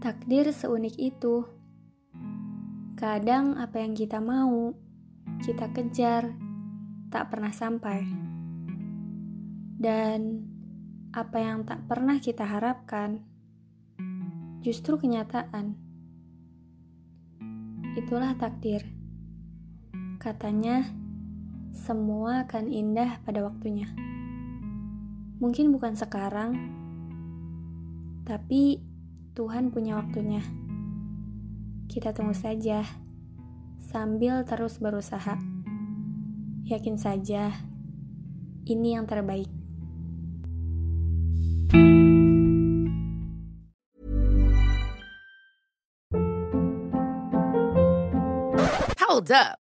Takdir seunik itu. Kadang apa yang kita mau, kita kejar, tak pernah sampai. Dan apa yang tak pernah kita harapkan, justru kenyataan. Itulah takdir. Katanya, semua akan indah pada waktunya. Mungkin bukan sekarang, tapi Tuhan punya waktunya. Kita tunggu saja, sambil terus berusaha. Yakin saja, ini yang terbaik. Hold up.